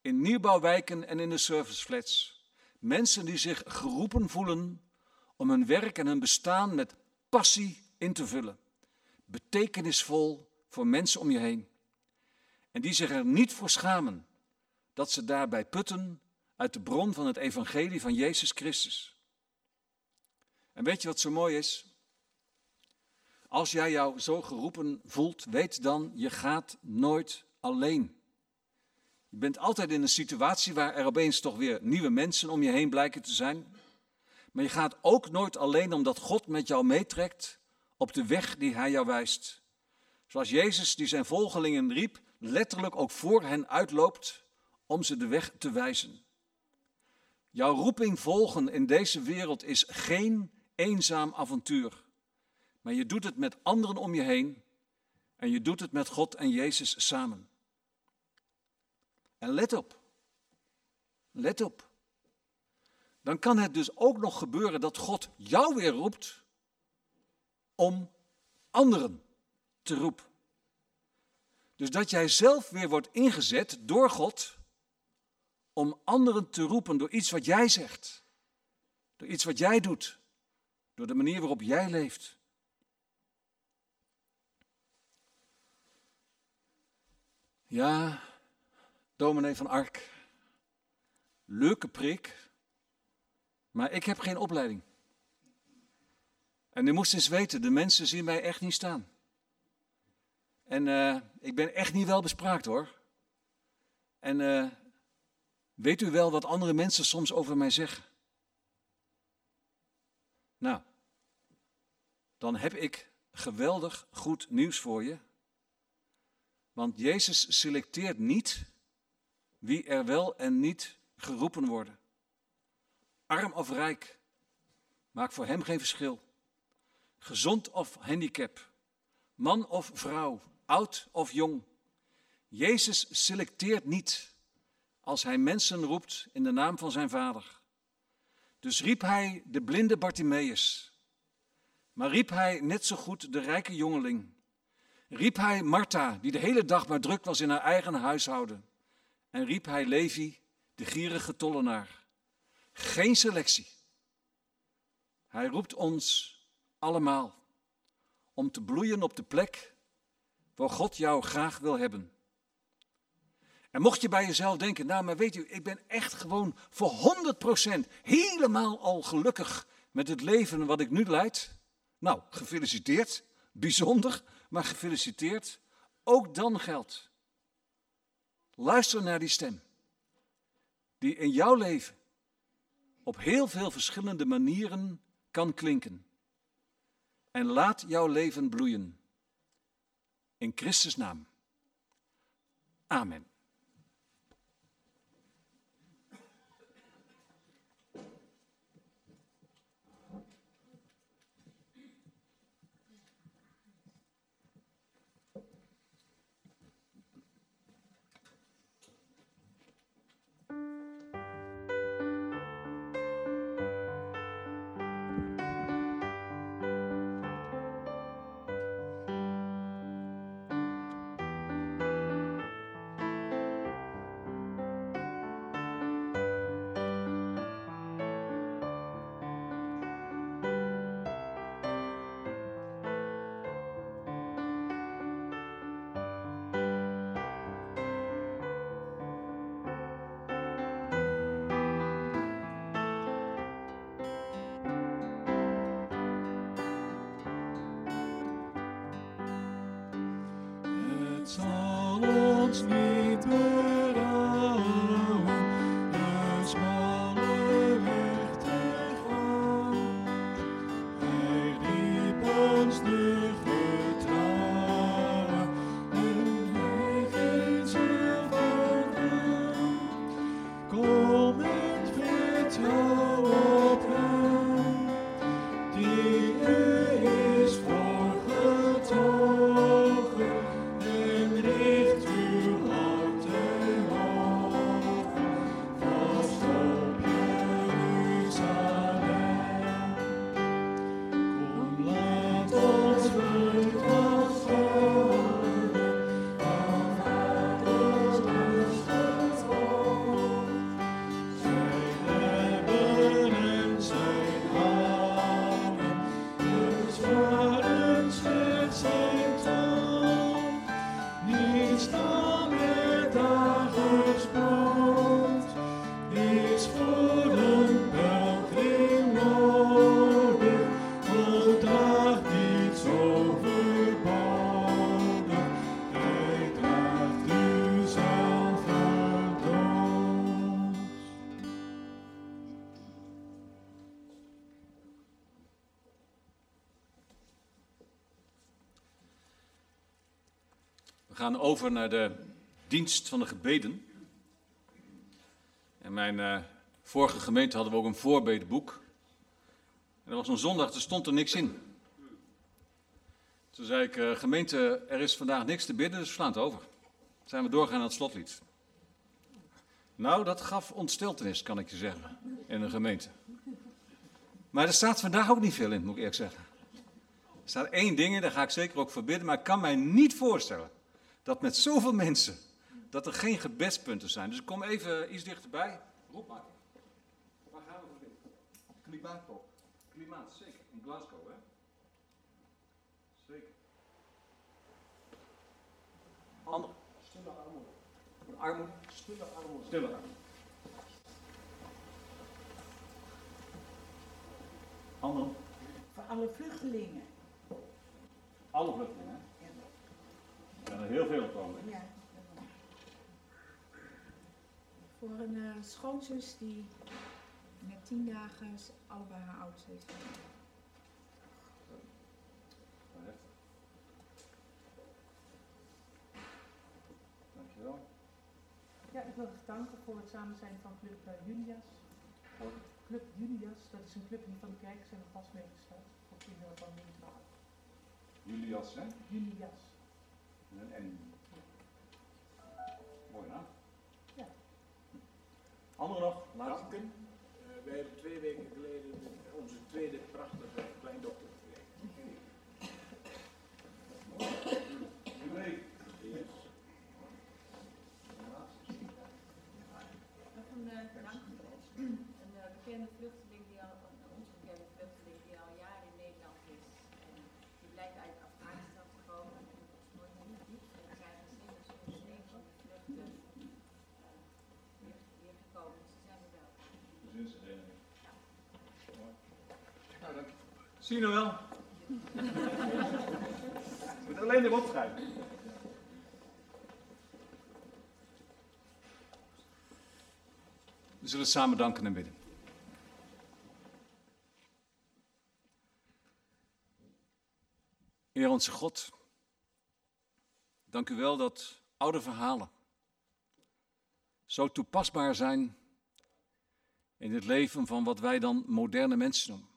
In nieuwbouwwijken en in de serviceflats. Mensen die zich geroepen voelen om hun werk en hun bestaan met passie in te vullen. Betekenisvol voor mensen om je heen. En die zich er niet voor schamen dat ze daarbij putten uit de bron van het evangelie van Jezus Christus. En weet je wat zo mooi is? Als jij jou zo geroepen voelt, weet dan, je gaat nooit alleen. Je bent altijd in een situatie waar er opeens toch weer nieuwe mensen om je heen blijken te zijn. Maar je gaat ook nooit alleen omdat God met jou meetrekt op de weg die Hij jou wijst. Zoals Jezus die zijn volgelingen riep, letterlijk ook voor hen uitloopt om ze de weg te wijzen. Jouw roeping volgen in deze wereld is geen eenzaam avontuur. Maar je doet het met anderen om je heen en je doet het met God en Jezus samen. En let op, let op. Dan kan het dus ook nog gebeuren dat God jou weer roept om anderen te roepen. Dus dat jij zelf weer wordt ingezet door God om anderen te roepen door iets wat jij zegt, door iets wat jij doet, door de manier waarop jij leeft. Ja, dominee van Ark, leuke prik, maar ik heb geen opleiding. En u moest eens weten, de mensen zien mij echt niet staan. En uh, ik ben echt niet wel bespraakt hoor. En uh, weet u wel wat andere mensen soms over mij zeggen? Nou, dan heb ik geweldig goed nieuws voor je. Want Jezus selecteert niet wie er wel en niet geroepen worden. Arm of rijk, maakt voor hem geen verschil. Gezond of handicap, man of vrouw, oud of jong. Jezus selecteert niet als hij mensen roept in de naam van zijn vader. Dus riep hij de blinde Bartimaeus, maar riep hij net zo goed de rijke jongeling. Riep hij Martha, die de hele dag maar druk was in haar eigen huishouden. En riep hij Levi, de gierige tollenaar. Geen selectie. Hij roept ons allemaal om te bloeien op de plek waar God jou graag wil hebben. En mocht je bij jezelf denken, nou maar weet u, ik ben echt gewoon voor 100% helemaal al gelukkig met het leven wat ik nu leid. Nou, gefeliciteerd, bijzonder, maar gefeliciteerd. Ook dan geldt. Luister naar die stem, die in jouw leven op heel veel verschillende manieren kan klinken. En laat jouw leven bloeien. In Christus naam. Amen. Het zal over naar de dienst van de gebeden. In mijn eh, vorige gemeente hadden we ook een voorbedenboek. En er was een zondag, er stond er niks in. Toen zei ik, eh, gemeente, er is vandaag niks te bidden, dus we slaan het over. Toen zijn we doorgaan naar het slotlied. Nou, dat gaf ontsteltenis, kan ik je zeggen, in een gemeente. Maar er staat vandaag ook niet veel in, moet ik eerlijk zeggen. Er staat één ding in, daar ga ik zeker ook voor bidden, maar ik kan mij niet voorstellen dat met zoveel mensen, dat er geen gebedspunten zijn. Dus ik kom even iets dichterbij. Roep maar. Waar gaan we voor bidden? Klimaat toch? Klimaat, zeker. In Glasgow, hè? Zeker. Ander. Stille armoede. Armoede. Stille armoede. Stille armoede. Ander. Voor alle vluchtelingen. Alle vluchtelingen, hè? Er zijn er heel veel komen. Ja. Voor een eh, schoonzus die met tien dagen allebei haar ouders heeft verloren. Dankjewel. Ja, ik wil danken voor het samen zijn van Club eh, Junias. Club Junias, dat is een club die van de kerk zijn vast meegesteld. Voor kinderen van min 12. Julias, hè? Junias. En een N. Mooi naam. Ja. Andere nog? Laatste. danken. Eh, wij hebben twee weken geleden de- onze tweede prachtige kleindochter gekregen. Jubilee. Yes. Nog een eh, dank. Een eh, bekende vluchteling die al, een ons bekende vluchteling die al jaren in Nederland is. En die blijkt uit Afghanistan te komen. En het is nooit niet diep. En zijn gezin is dus een van de vluchten eh, weer, weer gekomen. Dus ze zijn er wel. Nou, dank je. Zie je nou wel? Je moet alleen erop schrijven. We zullen samen danken en bidden. Heer onze God, dank u wel dat oude verhalen zo toepasbaar zijn in het leven van wat wij dan moderne mensen noemen.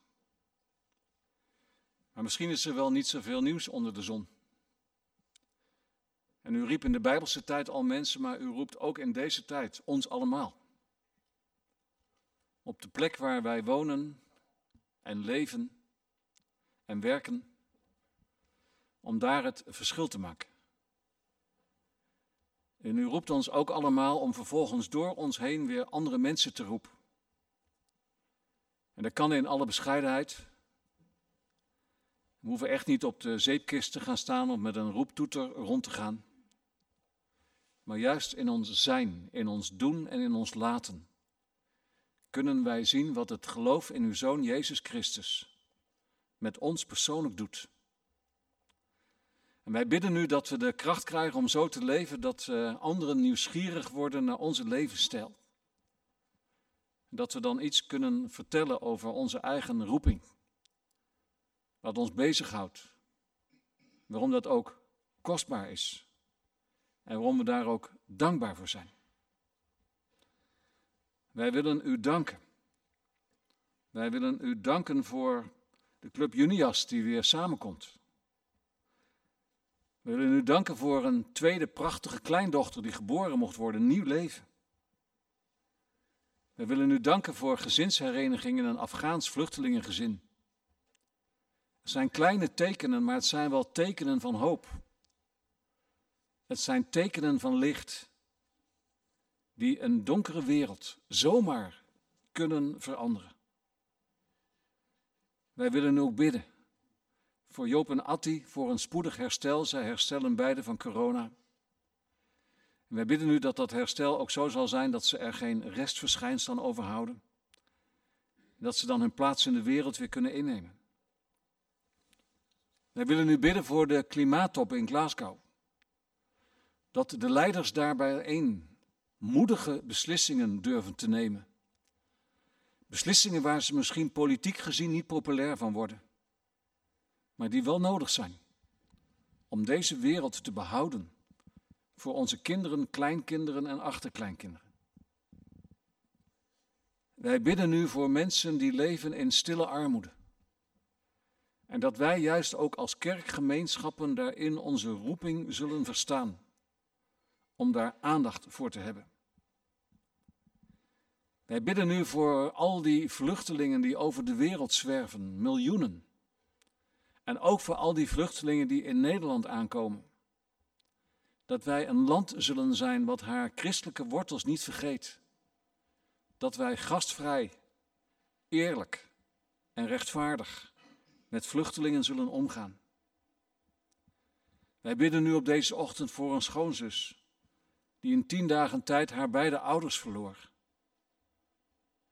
Maar misschien is er wel niet zoveel nieuws onder de zon. En u riep in de Bijbelse tijd al mensen, maar u roept ook in deze tijd ons allemaal. Op de plek waar wij wonen en leven en werken, om daar het verschil te maken. En u roept ons ook allemaal om vervolgens door ons heen weer andere mensen te roepen. En dat kan in alle bescheidenheid. We hoeven echt niet op de zeepkist te gaan staan of met een roeptoeter rond te gaan. Maar juist in ons zijn, in ons doen en in ons laten, kunnen wij zien wat het geloof in uw Zoon Jezus Christus met ons persoonlijk doet. En wij bidden nu dat we de kracht krijgen om zo te leven dat eh, anderen nieuwsgierig worden naar onze levensstijl. Dat we dan iets kunnen vertellen over onze eigen roeping. Wat ons bezighoudt. Waarom dat ook kostbaar is. En waarom we daar ook dankbaar voor zijn. Wij willen u danken Wij willen u danken voor de Club Junias die weer samenkomt. We willen u danken voor een tweede prachtige kleindochter die geboren mocht worden, nieuw leven. We willen u danken voor gezinshereniging in een Afghaans vluchtelingengezin. Het zijn kleine tekenen, maar het zijn wel tekenen van hoop. Het zijn tekenen van licht die een donkere wereld zomaar kunnen veranderen. Wij willen u ook bidden voor Joop en Atti voor een spoedig herstel. Zij herstellen beide van corona. En wij bidden u dat dat herstel ook zo zal zijn dat ze er geen restverschijnselen aan overhouden. Dat ze dan hun plaats in de wereld weer kunnen innemen. Wij willen u bidden voor de klimaattop in Glasgow. Dat de leiders daarbij één moedige beslissingen durven te nemen. Beslissingen waar ze misschien politiek gezien niet populair van worden, maar die wel nodig zijn om deze wereld te behouden voor onze kinderen, kleinkinderen en achterkleinkinderen. Wij bidden nu voor mensen die leven in stille armoede. En dat wij juist ook als kerkgemeenschappen daarin onze roeping zullen verstaan, om daar aandacht voor te hebben. Wij bidden nu voor al die vluchtelingen die over de wereld zwerven, miljoenen. En ook voor al die vluchtelingen die in Nederland aankomen. Dat wij een land zullen zijn wat haar christelijke wortels niet vergeet. Dat wij gastvrij, eerlijk en rechtvaardig met vluchtelingen zullen omgaan. Wij bidden nu op deze ochtend voor een schoonzus, die in tien dagen tijd haar beide ouders verloor.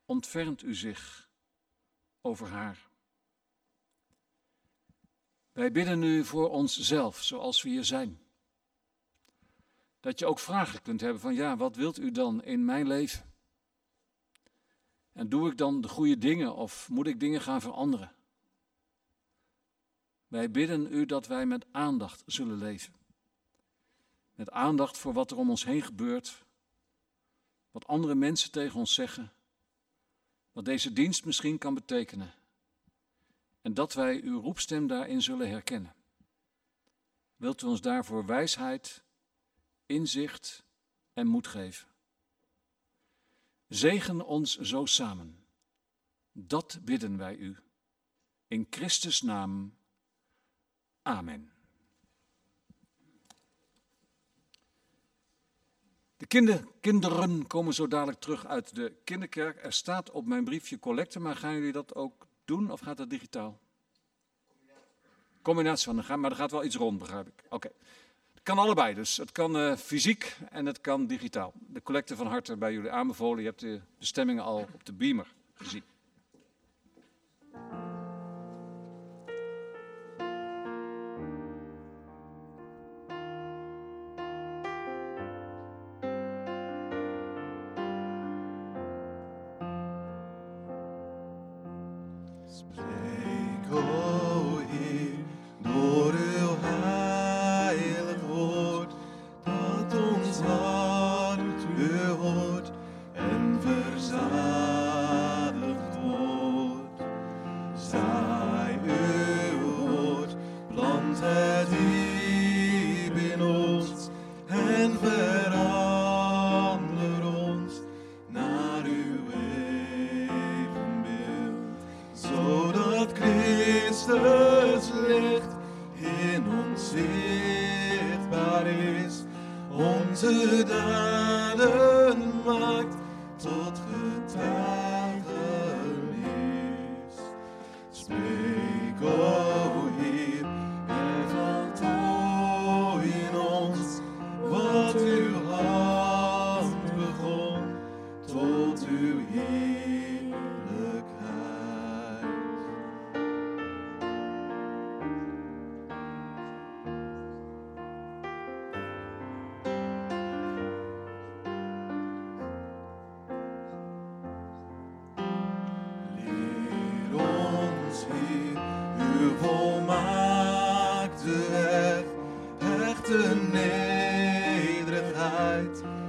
Ontfermt u zich over haar. Wij bidden nu voor onszelf, zoals we hier zijn. Dat je ook vragen kunt hebben van ja, wat wilt u dan in mijn leven? En doe ik dan de goede dingen of moet ik dingen gaan veranderen? Wij bidden u dat wij met aandacht zullen leven. Met aandacht voor wat er om ons heen gebeurt, wat andere mensen tegen ons zeggen, wat deze dienst misschien kan betekenen. En dat wij uw roepstem daarin zullen herkennen. Wilt u ons daarvoor wijsheid, inzicht en moed geven? Zegen ons zo samen. Dat bidden wij u. In Christus naam. Amen. De kinder, kinderen komen zo dadelijk terug uit de kinderkerk. Er staat op mijn briefje collecte, maar gaan jullie dat ook doen of gaat dat digitaal? Combinatie van, maar er gaat wel iets rond, begrijp ik. Oké. Het kan allebei, dus het kan uh, fysiek en het kan digitaal. De collecte van harte bij jullie aanbevolen. Je hebt de bestemmingen al op de beamer gezien. light.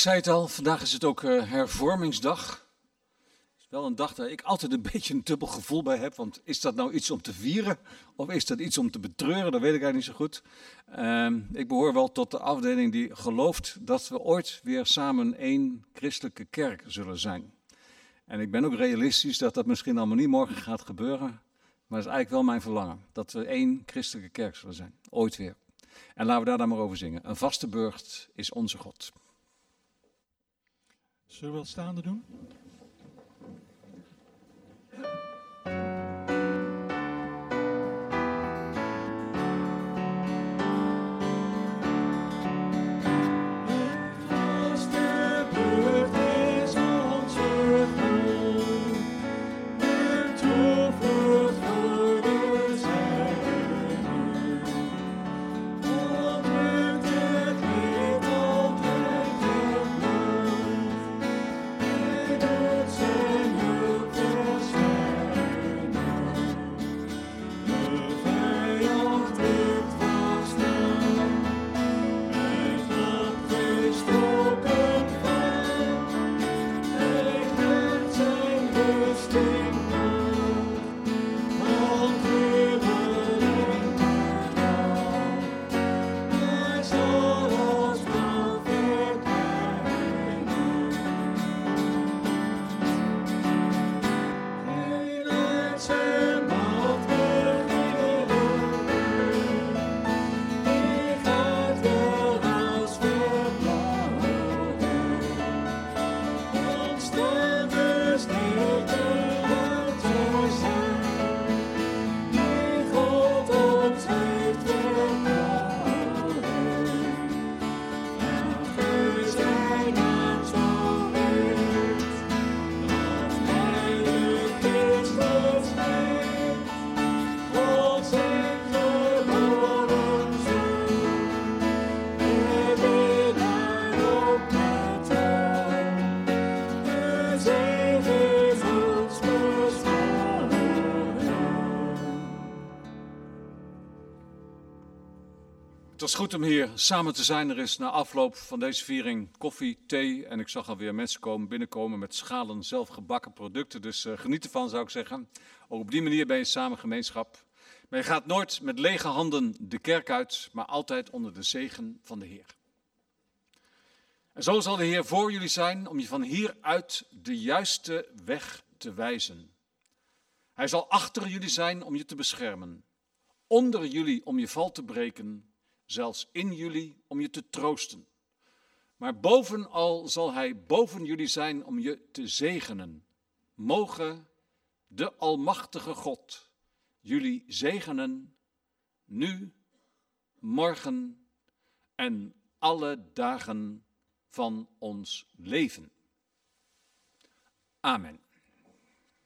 Zei het al, vandaag is het ook eh, hervormingsdag. Het is wel een dag waar ik altijd een beetje een dubbel gevoel bij heb. Want is dat nou iets om te vieren of is dat iets om te betreuren? Dat weet ik eigenlijk niet zo goed. Ehm, ik behoor wel tot de afdeling die gelooft dat we ooit weer samen één christelijke kerk zullen zijn. En ik ben ook realistisch dat dat misschien allemaal niet morgen gaat gebeuren. Maar dat is eigenlijk wel mijn verlangen. Dat we één christelijke kerk zullen zijn. Ooit weer. En laten we daar dan maar over zingen. Een vaste burcht is onze God. Zullen we dat staande doen? Was goed om hier samen te zijn. Er is na afloop van deze viering koffie, thee en ik zag alweer mensen komen, binnenkomen met schalen zelfgebakken producten. Dus eh, geniet ervan zou ik zeggen. Ook op die manier ben je samen gemeenschap. Maar je gaat nooit met lege handen de kerk uit, maar altijd onder de zegen van de Heer. En zo zal de Heer voor jullie zijn om je van hieruit de juiste weg te wijzen. Hij zal achter jullie zijn om je te beschermen, onder jullie om je val te breken, zelfs in jullie om je te troosten. Maar bovenal zal hij boven jullie zijn om je te zegenen. Mogen de Almachtige God jullie zegenen, nu, morgen en alle dagen van ons leven. Amen.